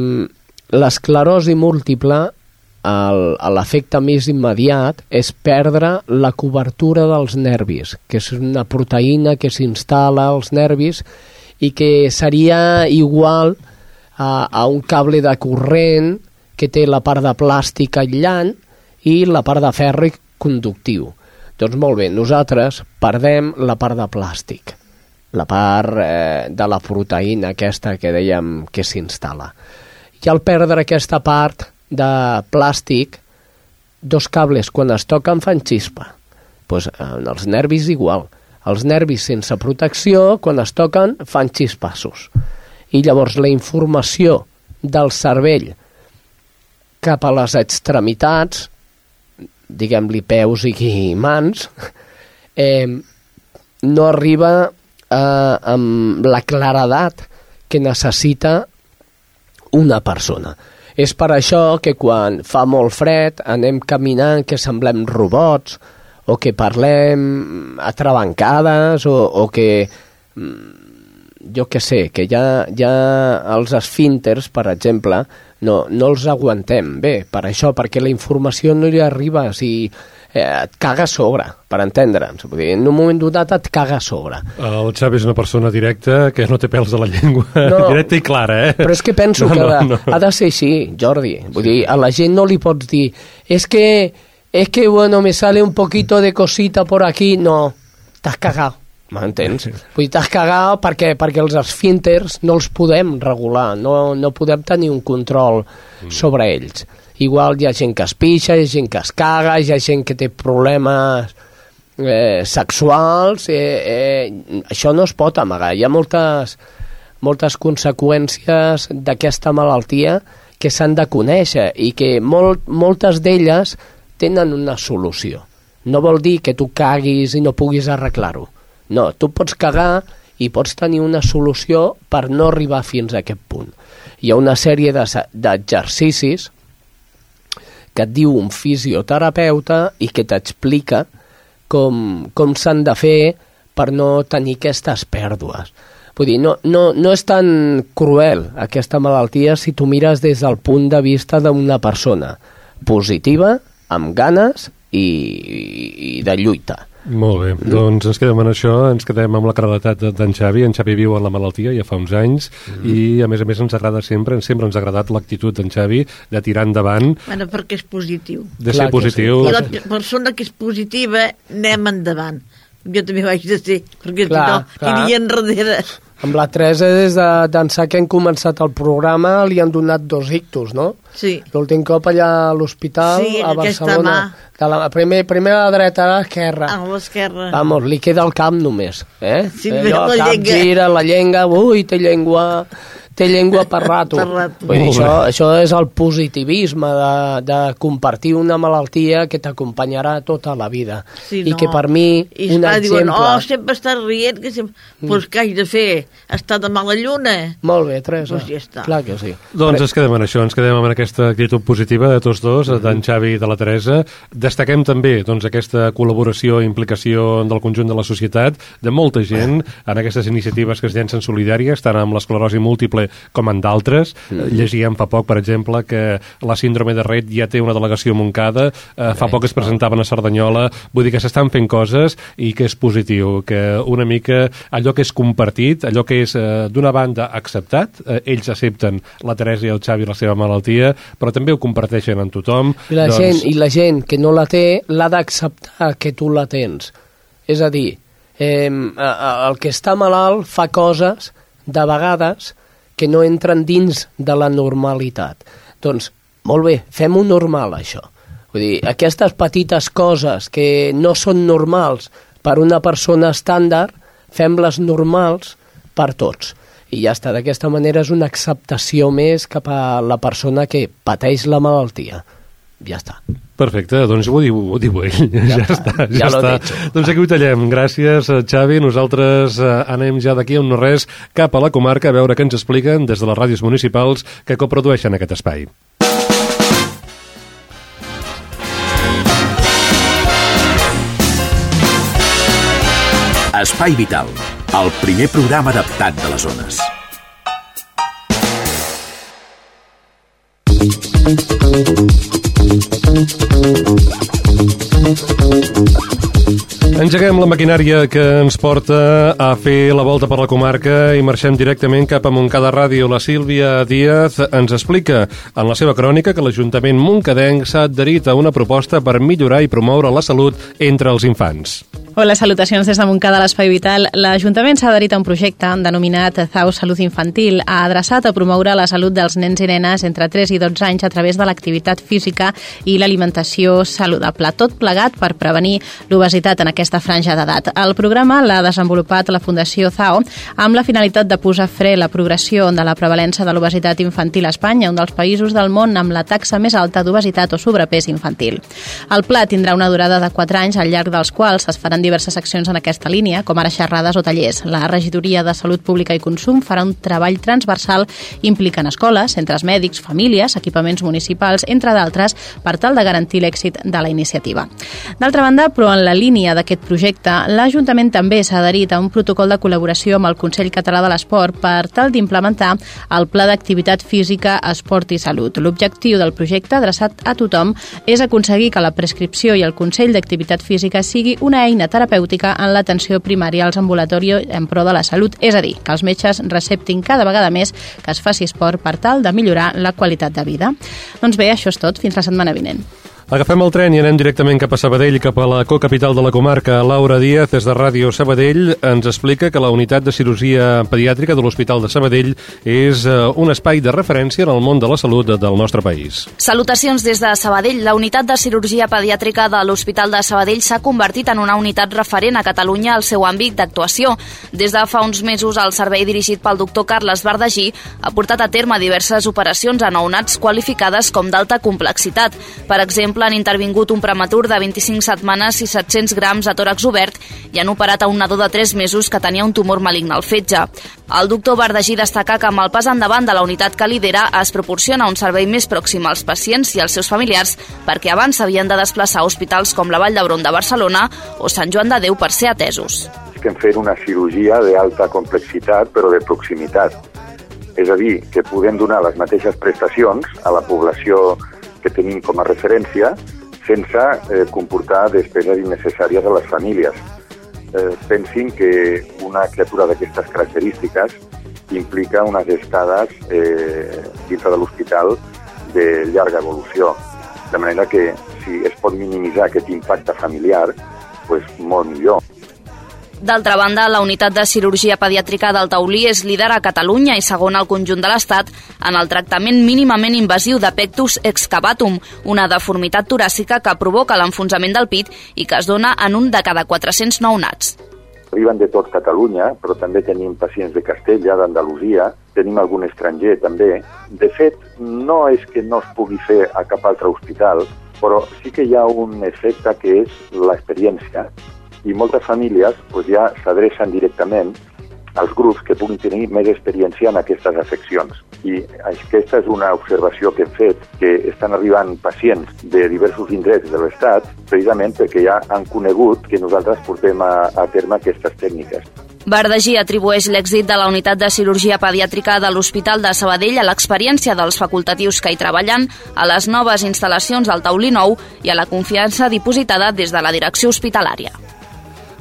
L'esclerosi múltiple, l'efecte més immediat és perdre la cobertura dels nervis, que és una proteïna que s'instal·la als nervis i que seria igual a, a un cable de corrent que té la part de plàstic aïllant i la part de ferro conductiu. Doncs molt bé, nosaltres perdem la part de plàstic, la part eh, de la proteïna aquesta que dèiem que s'instal·la. I al perdre aquesta part de plàstic, dos cables quan es toquen fan xispa. Pues, en els nervis igual. Els nervis sense protecció, quan es toquen, fan xispassos. I llavors la informació del cervell cap a les extremitats, diguem-li peus i mans, eh, no arriba eh, amb la claredat que necessita una persona. És per això que quan fa molt fred anem caminant que semblem robots o que parlem atrabancades o, o que mm, jo que sé, que ja, ja els esfínters, per exemple, no, no els aguantem bé, per això, perquè la informació no hi arriba, si eh, et caga a sobre, per entendre'ns. Vull dir, en un moment donat et caga a sobre. El Xavi és una persona directa que no té pèls a la llengua. No, directa i clara, eh? Però és que penso No, que no, ha, no. ha de ser així, Jordi. Vull dir, a la gent no li pots dir és que, és que, bueno, me sale un poquito de cosita por aquí. No, t'has cagat, m'entens? Vull dir, t'has cagat perquè, perquè els esfínters no els podem regular, no, no podem tenir un control sobre ells. Igual hi ha gent que es pixa, hi ha gent que es caga, hi ha gent que té problemes eh, sexuals, eh, eh, això no es pot amagar. Hi ha moltes, moltes conseqüències d'aquesta malaltia que s'han de conèixer i que molt, moltes d'elles tenen una solució. No vol dir que tu caguis i no puguis arreglar-ho. No, tu pots cagar i pots tenir una solució per no arribar fins a aquest punt. Hi ha una sèrie de- d'exercicis que et diu un fisioterapeuta i que t'explica com, com s'han de fer per no tenir aquestes pèrdues. Vull dir, no, no, no és tan cruel aquesta malaltia si tu mires des del punt de vista d'una persona positiva, amb ganes i, i, i de lluita. Molt bé, doncs ens quedem en això, ens quedem amb la claredat de- d'en Xavi. En Xavi viu en la malaltia ja fa uns anys i, a més a més, ens agrada sempre, sempre ens ha agradat l'actitud d'en Xavi de tirar endavant, Bueno, perquè és positiu. de Clar ser que sí. positiu. I la persona que és positiva, anem endavant. Jo també ho haig de ser, perquè Clar, si no, clar. aniria enrere. Amb la Teresa, des de- d'ençà que hem començat el programa, li han donat dos ictus, no? Sí. L'últim cop allà a l'hospital, Sí, a Barcelona. De la, primer, primer a la dreta, a l'esquerra. A l'esquerra. Vamos, li queda el camp només, eh? Sí, Allò, la cap llengua. gira, la llengua, ui, té llengua, té llengua per rato. Per rato. Vull dir, això, això és el positivisme de, de compartir una malaltia que t'acompanyarà tota la vida. Sí, I no. que per mi, I un diuen, exemple... oh, sempre estàs rient, que sempre... Mm. Pues què haig de fer? Estar de mala lluna? Molt bé, Teresa. Doncs ja està. Clar que sí. Doncs ens quedem en això, ens quedem en aquesta actitud positiva de tots dos, d'en Xavi i de la Teresa. Destaquem també doncs, aquesta col·laboració i implicació del conjunt de la societat, de molta gent, en aquestes iniciatives que es llencen solidàries, tant amb l'esclerosi múltiple com en d'altres. Mm. Llegíem fa poc, per exemple, que la síndrome de Rett ja té una delegació a Montcada, eh, fa poc es presentaven a Cerdanyola, vull dir que s'estan fent coses i que és positiu, que una mica allò que és compartit, allò que és eh, d'una banda acceptat, eh, ells accepten la Teresa i el Xavi la seva malaltia, però també ho comparteixen amb tothom. I la, doncs, gent, I la gent que no la té l'ha d'acceptar que tu la tens. És a dir, eh, el que està malalt fa coses, de vegades, que no entren dins de la normalitat. Doncs, molt bé, fem-ho normal, això. Vull dir, aquestes petites coses que no són normals per una persona estàndard, fem-les normals per tots. I ja està, d'aquesta manera és una acceptació més cap a la persona que pateix la malaltia. ja està. Perfecte, doncs ho diu, ho diu ell. Ja, ja està, ja, ja està. Doncs aquí ho tallem. Gràcies, eh, Xavi. Nosaltres eh, anem ja d'aquí a un no res cap a la comarca a veure què ens expliquen des de les ràdios municipals que coprodueixen aquest espai. Espai Vital, el primer programa adaptat de les zones. Engeguem la maquinària que ens porta a fer la volta per la comarca i marxem directament cap a Montcada Ràdio. La Sílvia Díaz ens explica en la seva crònica que l'Ajuntament Montcadenc s'ha adherit a una proposta per millorar i promoure la salut entre els infants. Hola, salutacions des de Montcada a l'Espai Vital. L'Ajuntament s'ha adherit a un projecte denominat ZAU Salut Infantil, adreçat a promoure la salut dels nens i nenes entre 3 i 12 anys a través de l'activitat física i l'alimentació saludable. Tot plegat per prevenir l'obesitat en aquesta franja d'edat. El programa l'ha desenvolupat la Fundació ZAO amb la finalitat de posar fre la progressió de la prevalença de l'obesitat infantil a Espanya, un dels països del món amb la taxa més alta d'obesitat o sobrepès infantil. El pla tindrà una durada de 4 anys, al llarg dels quals es faran diverses accions en aquesta línia, com ara xerrades o tallers. La Regidoria de Salut Pública i Consum farà un treball transversal implicant escoles, centres mèdics, famílies, equipaments municipals, entre d'altres, per tal de garantir l'èxit de la iniciativa. D'altra banda, però en la línia d'aquest projecte, l'Ajuntament també s'ha adherit a un protocol de col·laboració amb el Consell Català de l'Esport per tal d'implementar el Pla d'Activitat Física, Esport i Salut. L'objectiu del projecte, adreçat a tothom, és aconseguir que la prescripció i el Consell d'Activitat Física sigui una eina terapèutica en l'atenció primària als ambulatoris en pro de la salut, és a dir, que els metges receptin cada vegada més que es faci esport per tal de millorar la qualitat de vida. Doncs bé, això és tot. Fins la setmana vinent. Agafem el tren i anem directament cap a Sabadell, cap a la cocapital de la comarca. Laura Díaz, des de Ràdio Sabadell, ens explica que la unitat de cirurgia pediàtrica de l'Hospital de Sabadell és eh, un espai de referència en el món de la salut del nostre país. Salutacions des de Sabadell. La unitat de cirurgia pediàtrica de l'Hospital de Sabadell s'ha convertit en una unitat referent a Catalunya al seu àmbit d'actuació. Des de fa uns mesos, el servei dirigit pel doctor Carles Bardagí ha portat a terme diverses operacions a nounats qualificades com d'alta complexitat. Per exemple, han intervingut un prematur de 25 setmanes i 700 grams de tòrax obert i han operat a un nadó de 3 mesos que tenia un tumor maligne al fetge. El doctor Bardagí destaca que amb el pas endavant de la unitat que lidera es proporciona un servei més pròxim als pacients i als seus familiars perquè abans s'havien de desplaçar a hospitals com la Vall d'Hebron de Barcelona o Sant Joan de Déu per ser atesos. Estem fent una cirurgia d'alta complexitat però de proximitat. És a dir, que podem donar les mateixes prestacions a la població que tenim com a referència sense eh, comportar despeses innecessàries a les famílies. Eh, pensin que una criatura d'aquestes característiques implica unes estades eh, dintre de l'hospital de llarga evolució. De manera que si es pot minimitzar aquest impacte familiar, pues molt millor. D'altra banda, la unitat de cirurgia pediàtrica del Taulí és líder a Catalunya i segon al conjunt de l'Estat en el tractament mínimament invasiu de pectus excavatum, una deformitat toràcica que provoca l'enfonsament del pit i que es dona en un de cada 400 nounats. Arriben de tot Catalunya, però també tenim pacients de Castella, d'Andalusia, tenim algun estranger també. De fet, no és que no es pugui fer a cap altre hospital, però sí que hi ha un efecte que és l'experiència i moltes famílies doncs, ja s'adrecen directament als grups que puguin tenir més experiència en aquestes afeccions. I aquesta és una observació que hem fet, que estan arribant pacients de diversos indrets de l'Estat precisament perquè ja han conegut que nosaltres portem a, a terme aquestes tècniques. Bardagí atribueix l'èxit de la unitat de cirurgia pediàtrica de l'Hospital de Sabadell a l'experiència dels facultatius que hi treballen, a les noves instal·lacions del Taulí Nou i a la confiança dipositada des de la direcció hospitalària.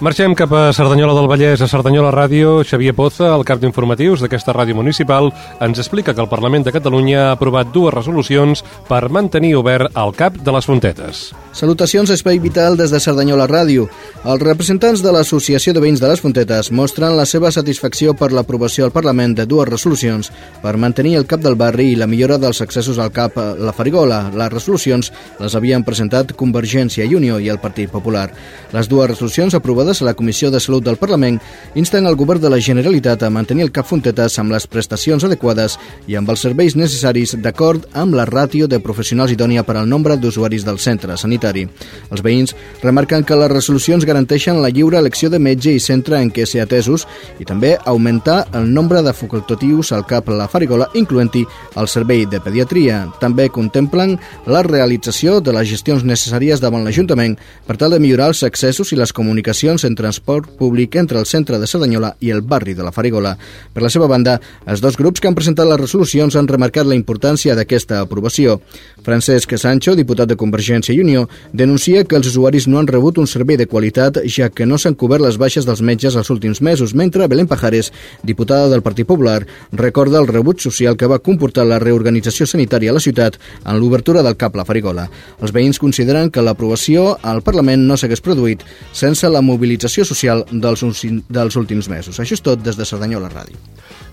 Marxem cap a Cerdanyola del Vallès, a Cerdanyola Ràdio. Xavier Poza, el cap d'informatius d'aquesta ràdio municipal, ens explica que el Parlament de Catalunya ha aprovat dues resolucions per mantenir obert el cap de les Fontetes. Salutacions Espai Vital des de Cerdanyola Ràdio. Els representants de l'Associació de Veïns de les Fontetes mostren la seva satisfacció per l'aprovació al Parlament de dues resolucions per mantenir el cap del barri i la millora dels accessos al cap a la Farigola. Les resolucions les havien presentat Convergència i Unió i el Partit Popular. Les dues resolucions aprovades a la Comissió de Salut del Parlament insten el govern de la Generalitat a mantenir el cap Fontetes amb les prestacions adequades i amb els serveis necessaris d'acord amb la ràtio de professionals idònia per al nombre d'usuaris del centre sanitari sanitari. Els veïns remarquen que les resolucions garanteixen la lliure elecció de metge i centre en què ser atesos i també augmentar el nombre de facultatius al CAP La Farigola, incloent-hi el servei de pediatria. També contemplen la realització de les gestions necessàries davant l'Ajuntament per tal de millorar els accessos i les comunicacions en transport públic entre el centre de Cerdanyola i el barri de la Farigola. Per la seva banda, els dos grups que han presentat les resolucions han remarcat la importància d'aquesta aprovació. Francesc Sancho, diputat de Convergència i Unió, denuncia que els usuaris no han rebut un servei de qualitat ja que no s'han cobert les baixes dels metges els últims mesos, mentre Belén Pajares, diputada del Partit Popular, recorda el rebut social que va comportar la reorganització sanitària a la ciutat en l'obertura del CAP La Farigola. Els veïns consideren que l'aprovació al Parlament no s'hagués produït sense la mobilització social dels, dels últims mesos. Això és tot des de Cerdanyola Ràdio.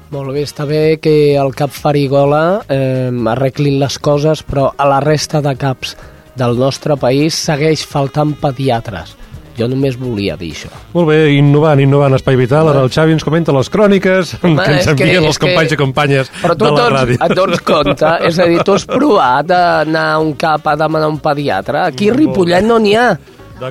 Molt bé, està bé que el cap Farigola eh, arreglin les coses, però a la resta de caps del nostre país segueix faltant pediatres. Jo només volia dir això. Molt bé, innovant, innovant Espai Vital. Ara el Xavi ens comenta les cròniques Home, que ens envien els companys que... i companyes Però tu de la ràdio. et dones compte? És a dir, tu has provat d'anar a un cap a demanar un pediatre? Aquí a Ripollet no n'hi ha.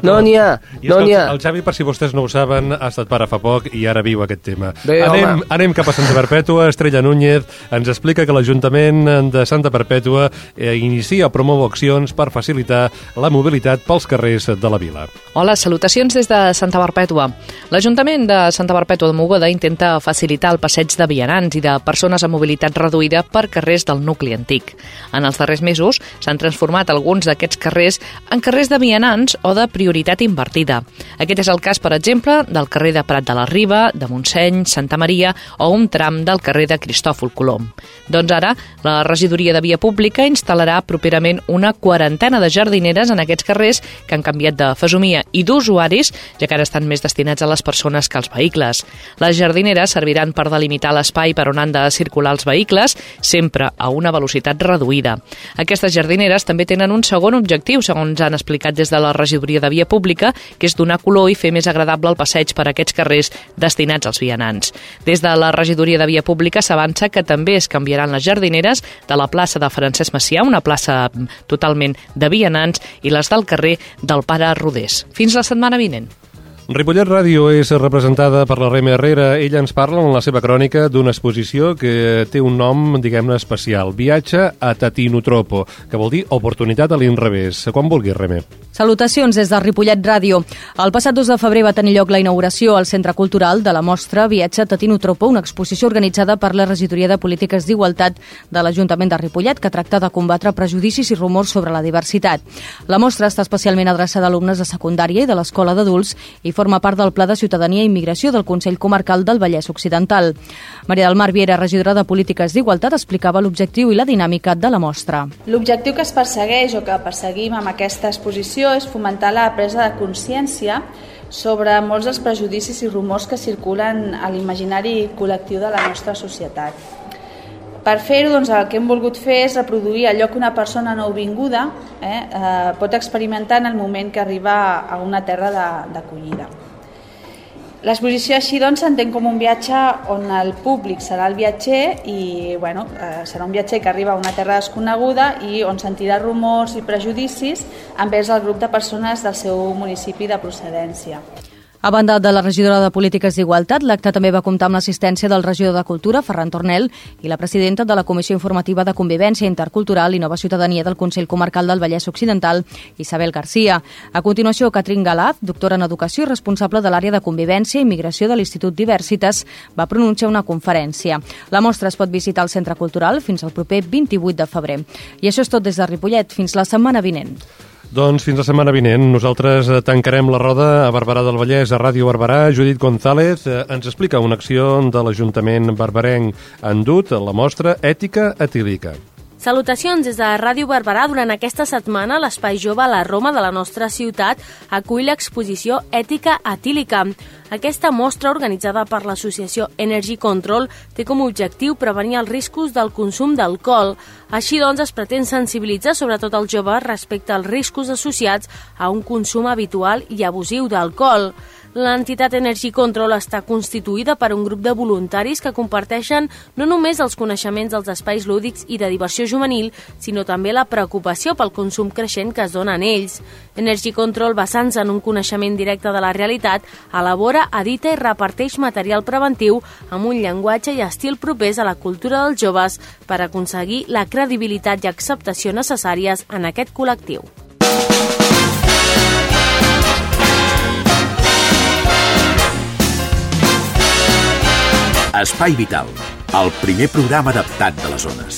No n'hi ha, no n'hi ha. El Xavi, per si vostès no ho saben, ha estat pare fa poc i ara viu aquest tema. Bé, anem, home. anem cap a Santa Perpètua. Estrella Núñez ens explica que l'Ajuntament de Santa Perpètua eh, inicia o promou accions per facilitar la mobilitat pels carrers de la vila. Hola, salutacions des de Santa Perpètua. L'Ajuntament de Santa Perpètua de Mogoda intenta facilitar el passeig de vianants i de persones amb mobilitat reduïda per carrers del nucli antic. En els darrers mesos s'han transformat alguns d'aquests carrers en carrers de vianants o de prioritat invertida. Aquest és el cas, per exemple, del carrer de Prat de la Riba, de Montseny, Santa Maria o un tram del carrer de Cristòfol Colom. Doncs ara, la regidoria de Via Pública instal·larà properament una quarantena de jardineres en aquests carrers que han canviat de fesomia i d'usuaris, ja que ara estan més destinats a les persones que als vehicles. Les jardineres serviran per delimitar l'espai per on han de circular els vehicles, sempre a una velocitat reduïda. Aquestes jardineres també tenen un segon objectiu, segons han explicat des de la regidoria de de via pública, que és donar color i fer més agradable el passeig per aquests carrers destinats als vianants. Des de la regidoria de via pública s'avança que també es canviaran les jardineres de la plaça de Francesc Macià, una plaça totalment de vianants, i les del carrer del Pare Rodés. Fins la setmana vinent. Ripollet Ràdio és representada per la Rema Herrera. Ella ens parla en la seva crònica d'una exposició que té un nom, diguem-ne, especial. Viatge a Tatinotropo, que vol dir oportunitat a l'inrevés. Quan vulguis, Reme. Salutacions des de Ripollet Ràdio. El passat 2 de febrer va tenir lloc la inauguració al Centre Cultural de la mostra Viatge a Tatinotropo, una exposició organitzada per la Regidoria de Polítiques d'Igualtat de l'Ajuntament de Ripollet, que tracta de combatre prejudicis i rumors sobre la diversitat. La mostra està especialment adreçada a alumnes de secundària i de l'Escola d'Adults i forma part del Pla de Ciutadania i Immigració del Consell Comarcal del Vallès Occidental. Maria del Mar Viera, regidora de Polítiques d'Igualtat, explicava l'objectiu i la dinàmica de la mostra. L'objectiu que es persegueix o que perseguim amb aquesta exposició és fomentar la presa de consciència sobre molts dels prejudicis i rumors que circulen a l'imaginari col·lectiu de la nostra societat. Per fer-ho, doncs, el que hem volgut fer és reproduir allò que una persona nouvinguda eh, eh, pot experimentar en el moment que arriba a una terra d'acollida. L'exposició així doncs s'entén com un viatge on el públic serà el viatger i bueno, eh, serà un viatger que arriba a una terra desconeguda i on sentirà rumors i prejudicis envers el grup de persones del seu municipi de procedència. A banda de la regidora de Polítiques d'Igualtat, l'acte també va comptar amb l'assistència del regidor de Cultura, Ferran Tornel, i la presidenta de la Comissió Informativa de Convivència Intercultural i Nova Ciutadania del Consell Comarcal del Vallès Occidental, Isabel Garcia. A continuació, Catrín Galaf, doctora en Educació i responsable de l'àrea de Convivència i Immigració de l'Institut Diversitas, va pronunciar una conferència. La mostra es pot visitar al Centre Cultural fins al proper 28 de febrer. I això és tot des de Ripollet. Fins la setmana vinent. Doncs fins la setmana vinent. Nosaltres eh, tancarem la roda a Barberà del Vallès, a Ràdio Barberà. Judit González eh, ens explica una acció de l'Ajuntament barberenc en dut, la mostra Ètica etílica. Salutacions des de Ràdio Barberà. Durant aquesta setmana, l'Espai Jove a la Roma de la nostra ciutat acull l'exposició Ètica Atílica. Aquesta mostra, organitzada per l'associació Energy Control, té com a objectiu prevenir els riscos del consum d'alcohol. Així doncs, es pretén sensibilitzar sobretot els joves respecte als riscos associats a un consum habitual i abusiu d'alcohol. L'entitat Energy Control està constituïda per un grup de voluntaris que comparteixen no només els coneixements dels espais lúdics i de diversió juvenil, sinó també la preocupació pel consum creixent que es dona en ells. Energy Control, basant-se en un coneixement directe de la realitat, elabora, edita i reparteix material preventiu amb un llenguatge i estil propers a la cultura dels joves per aconseguir la credibilitat i acceptació necessàries en aquest col·lectiu. Espai Vital, el primer programa adaptat de les zones.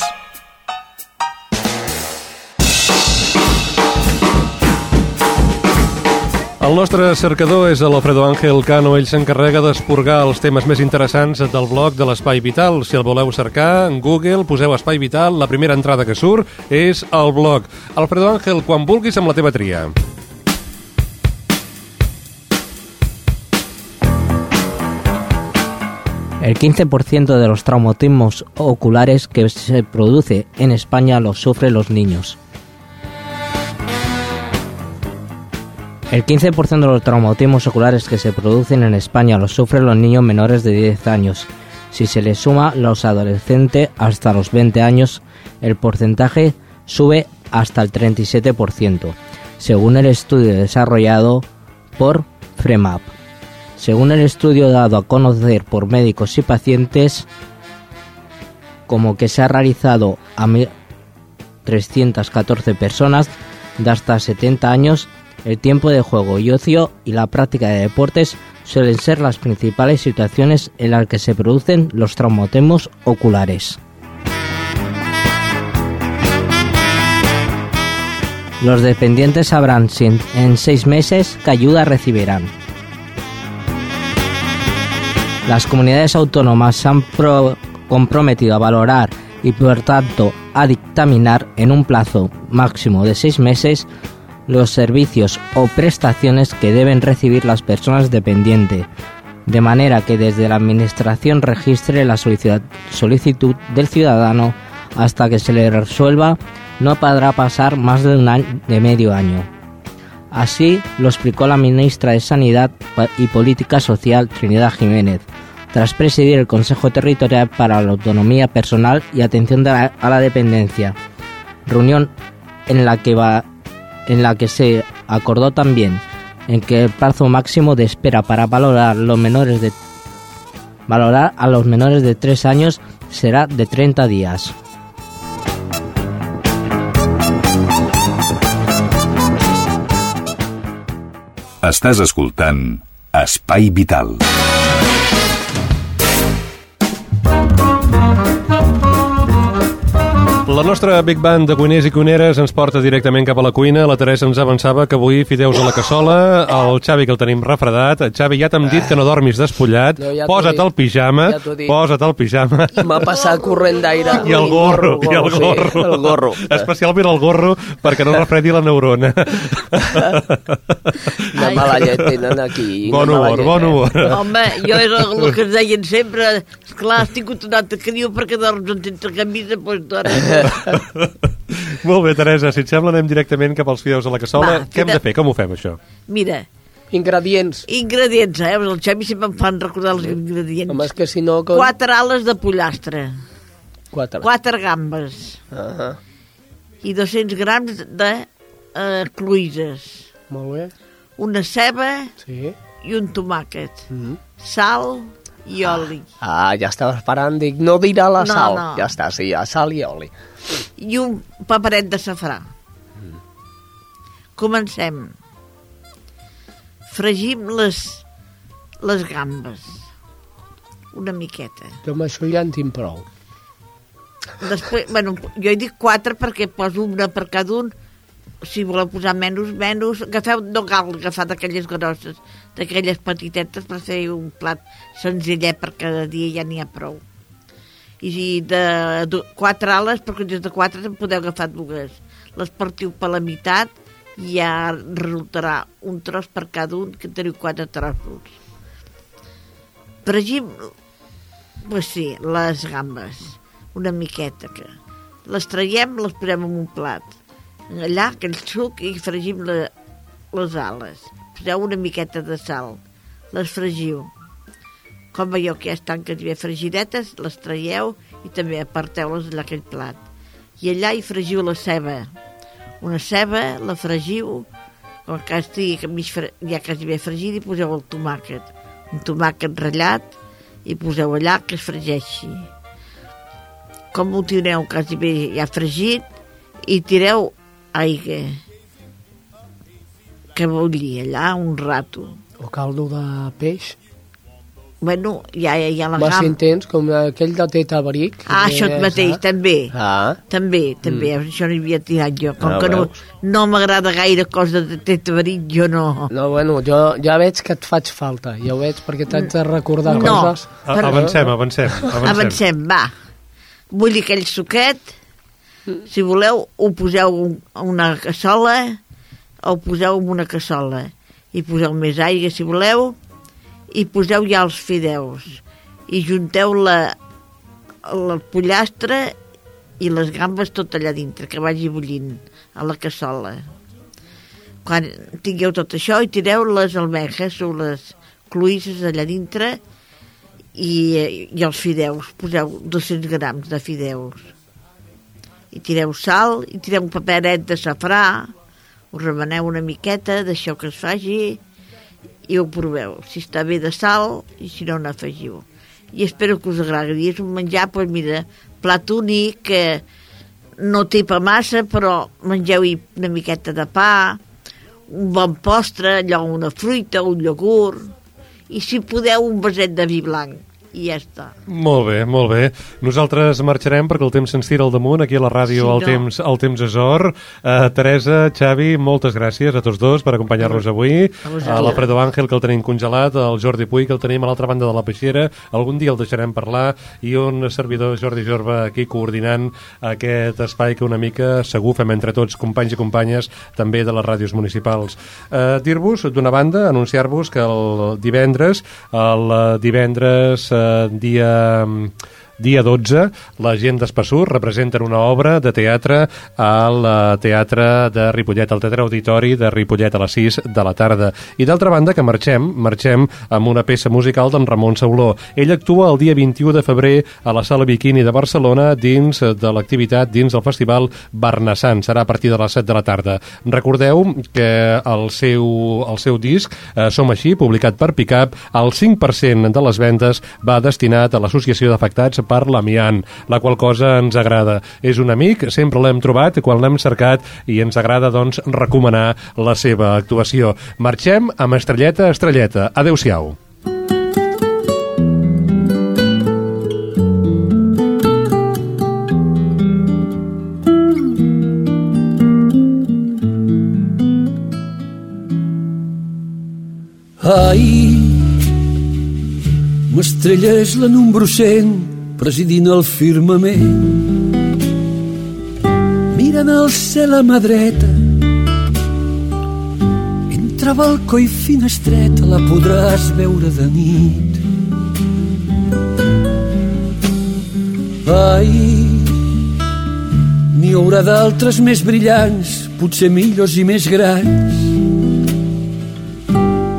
El nostre cercador és l'Alfredo Ángel Cano. Ell s'encarrega d'esporgar els temes més interessants del blog de l'Espai Vital. Si el voleu cercar, en Google poseu Espai Vital, la primera entrada que surt és el blog. Alfredo Ángel, quan vulguis amb la teva tria. El 15% de los traumatismos oculares que se produce en España los sufren los niños. El 15% de los traumatismos oculares que se producen en España los sufren los niños menores de 10 años. Si se les suma los adolescentes hasta los 20 años, el porcentaje sube hasta el 37%, según el estudio desarrollado por FREMAP. Según el estudio dado a conocer por médicos y pacientes, como que se ha realizado a 314 personas de hasta 70 años, el tiempo de juego y ocio y la práctica de deportes suelen ser las principales situaciones en las que se producen los traumatemos oculares. Los dependientes sabrán en seis meses qué ayuda recibirán. Las comunidades autónomas se han pro- comprometido a valorar y por tanto a dictaminar en un plazo máximo de seis meses los servicios o prestaciones que deben recibir las personas dependientes, de manera que desde la Administración registre la solicitud del ciudadano hasta que se le resuelva no podrá pasar más de un año, de medio año. Así lo explicó la ministra de Sanidad y Política Social Trinidad Jiménez, tras presidir el Consejo Territorial para la Autonomía Personal y Atención a la Dependencia, reunión en la que en la que se acordó también en que el plazo máximo de espera para valorar a los menores de 3 años será de 30 días. Estàs escoltant Espai Vital. La nostra Big Band de cuiners i cuineres ens porta directament cap a la cuina. La Teresa ens avançava que avui fideus a la cassola, el Xavi que el tenim refredat. Xavi, ja t'hem dit que no dormis despullat. No, ja posa't el pijama, Ja posa't el pijama. M'ha passat corrent d'aire. I el gorro, i el gorro. Sí, el gorro. Especialment el gorro, perquè no refredi la neurona. Una mala llet tenen aquí. Bon humor, llet, bon eh? humor. Home, jo era el que es deien sempre, esclar, has tingut un altre criu perquè dorms sense camisa, doncs dona. Molt bé, Teresa, si et sembla anem directament cap als fideus a la cassola. Va, Què hem de fer? Com ho fem, això? Mira, Ingredients. ingredients, eh? El Xavi sempre em fan recordar els ingredients. Home, és que si no... Com... Quatre ales de pollastre, Quatre. quatre gambes Ah, i 200 grams de eh, cloïses, molt bé. una ceba Sí. i un tomàquet, Mm. sal i oli. Ah, ja estava esperant, dic, no dirà la No, sal. no. Ja està, sí, ja, sal i oli. I un paperet de safrà. Comencem. Fregim les, les gambes. Una miqueta. Jo amb això ja en tinc prou. Després, bueno, jo he dit quatre perquè poso una per cada un. Si voleu posar menys, menys. Agafeu, no cal agafar d'aquelles grosses, d'aquelles petitetes per fer un plat senzillet per cada dia ja n'hi ha prou. I de, de quatre ales, perquè des de quatre en podeu agafar dues. Les partiu per la meitat i ja resultarà un tros per cada un, que teniu quatre trossos. Fregim, pues sí, les gambes, una miqueta, que les traiem, les posem en un plat. Allà, aquell suc, i fregim la, les ales. Poseu una miqueta de sal, les fregiu. Com veieu que ja estan que bé fregidetes, les traieu i també aparteu-les allà aquell plat. I allà hi fregiu la ceba. Una ceba, la fregiu, com que estigui mig fre... ja quasi bé fregida, i poseu el tomàquet. Un tomàquet ratllat i poseu allà que es fregeixi. Com ho tireu quasi bé ja fregit i tireu aigua que bulli allà un rato. O caldo de peix. Bueno, ja, ja, ja la Massa intens, com aquell de Teta Bric. Ah, això que mateix, saps? també. Ah. També, també, mm. això no hi havia tirat jo. Com Ah, que no, veus? no m'agrada gaire cosa de teta verit, jo no. No, bueno, jo ja veig que et faig falta, ja ho veig, perquè t'haig de recordar No, coses. A- Avancem, avancem, avancem. Avancem, va. Bulli aquell suquet, si voleu, ho poseu a una cassola, o ho poseu en una cassola, i poseu més aigua, si voleu, i poseu ja els fideus, i junteu la, la pollastre i les gambes tot allà dintre, que vagi bullint a la cassola. Quan tingueu tot això, hi tireu les almejes o les cloïsses allà dintre i, i els fideus. Poseu 200 grams de fideus. I tireu sal, i tireu un paperet de safrà, ho remeneu una miqueta, deixeu que es faci i ho proveu. Si està bé de sal i si no, n'afegiu. I espero que us agradi. És un menjar, doncs mira, plat únic, que no tipa massa, però mengeu-hi una miqueta de pa, un bon postre, allò, una fruita, un iogurt, i si podeu un vaset de vi blanc. I ja està. Molt bé, molt bé. Nosaltres marxarem perquè el temps se'ns tira al damunt. Aquí a la ràdio Sí, el, no. temps, el temps és or. Uh, Teresa, Xavi, moltes gràcies a tots dos per acompanyar-nos avui. A. A l'Alfredo Ángel, que el tenim congelat, el Jordi Puy, que el tenim a l'altra banda de la peixera. Algun dia el deixarem parlar. I un servidor, Jordi Jorba, aquí coordinant aquest espai que una mica segur fem entre tots, companys i companyes, també de les ràdios municipals. Uh, Dir-vos, d'una banda, anunciar-vos que el divendres, el divendres eh, dia dia 12, la gent d'Espassur representen una obra de teatre al eh, Teatre de Ripollet, al Teatre Auditori de Ripollet a les 6 de la tarda. I d'altra banda que marxem, marxem amb una peça musical d'en Ramon Sauló. Ell actua el dia 21 de febrer a la Sala Bikini de Barcelona dins de l'activitat, dins del festival Barnassant. Serà a partir de les 7 de la tarda. Recordeu que el seu, el seu disc, eh, Som així, publicat per Picap, el 5% de les vendes va destinat a l'Associació d'Afectats per l'Amiant, la qual cosa ens agrada. És un amic, sempre l'hem trobat quan l'hem cercat i ens agrada doncs recomanar la seva actuació. Marxem amb Estrelleta, Estrelleta. Adéu-siau. Ai, l'estrella és la número 100 presidint el firmament. Mirant al cel a mà dreta, entre balcó i finestreta la podràs veure de nit. Ai, n'hi haurà d'altres més brillants, potser millors i més grans,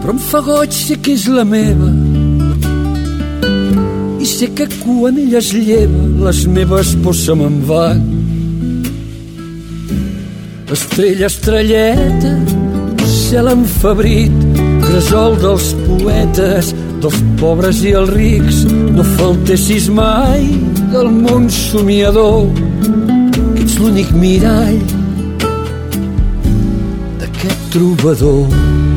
però em fa goig sé que és la meva sé que quan ella es lleva les meves pors se me'n van. Estrella estrelleta cel enfebrit gresol dels poetes dels pobres i els rics. No faltessis mai del món somiador que ets l'únic mirall d'aquest trobador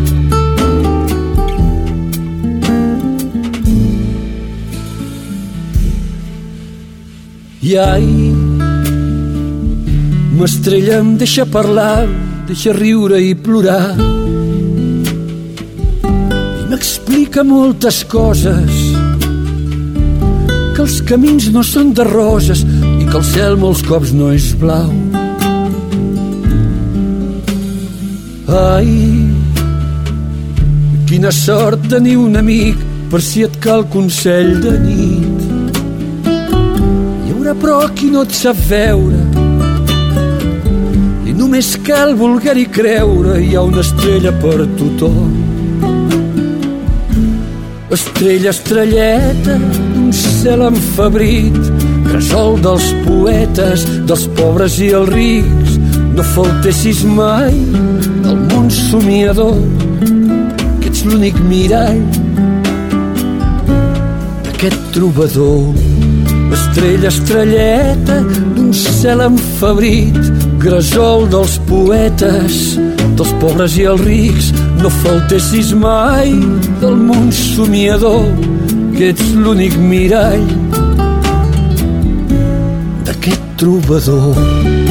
I ai, m'estrella em deixa parlar, deixa riure i plorar. I m'explica moltes coses que els camins no són de roses i que el cel molts cops no és blau. Ai, quina sort tenir un amic per si et cal consell de nit. Haurà però qui no et sap veure. I només cal voler-hi creure hi ha una estrella per tothom. Estrella, estrelleta, un cel enfabrit, gresol dels poetes, dels pobres i els rics, no faltessis mai del món somiador, que ets l'únic mirall d'aquest trobador. Estrella, estrelleta, d'un cel enfabrit, gresol dels poetes, dels pobres i els rics, no faltessis mai del món somiador, que ets l'únic mirall d'aquest trobador.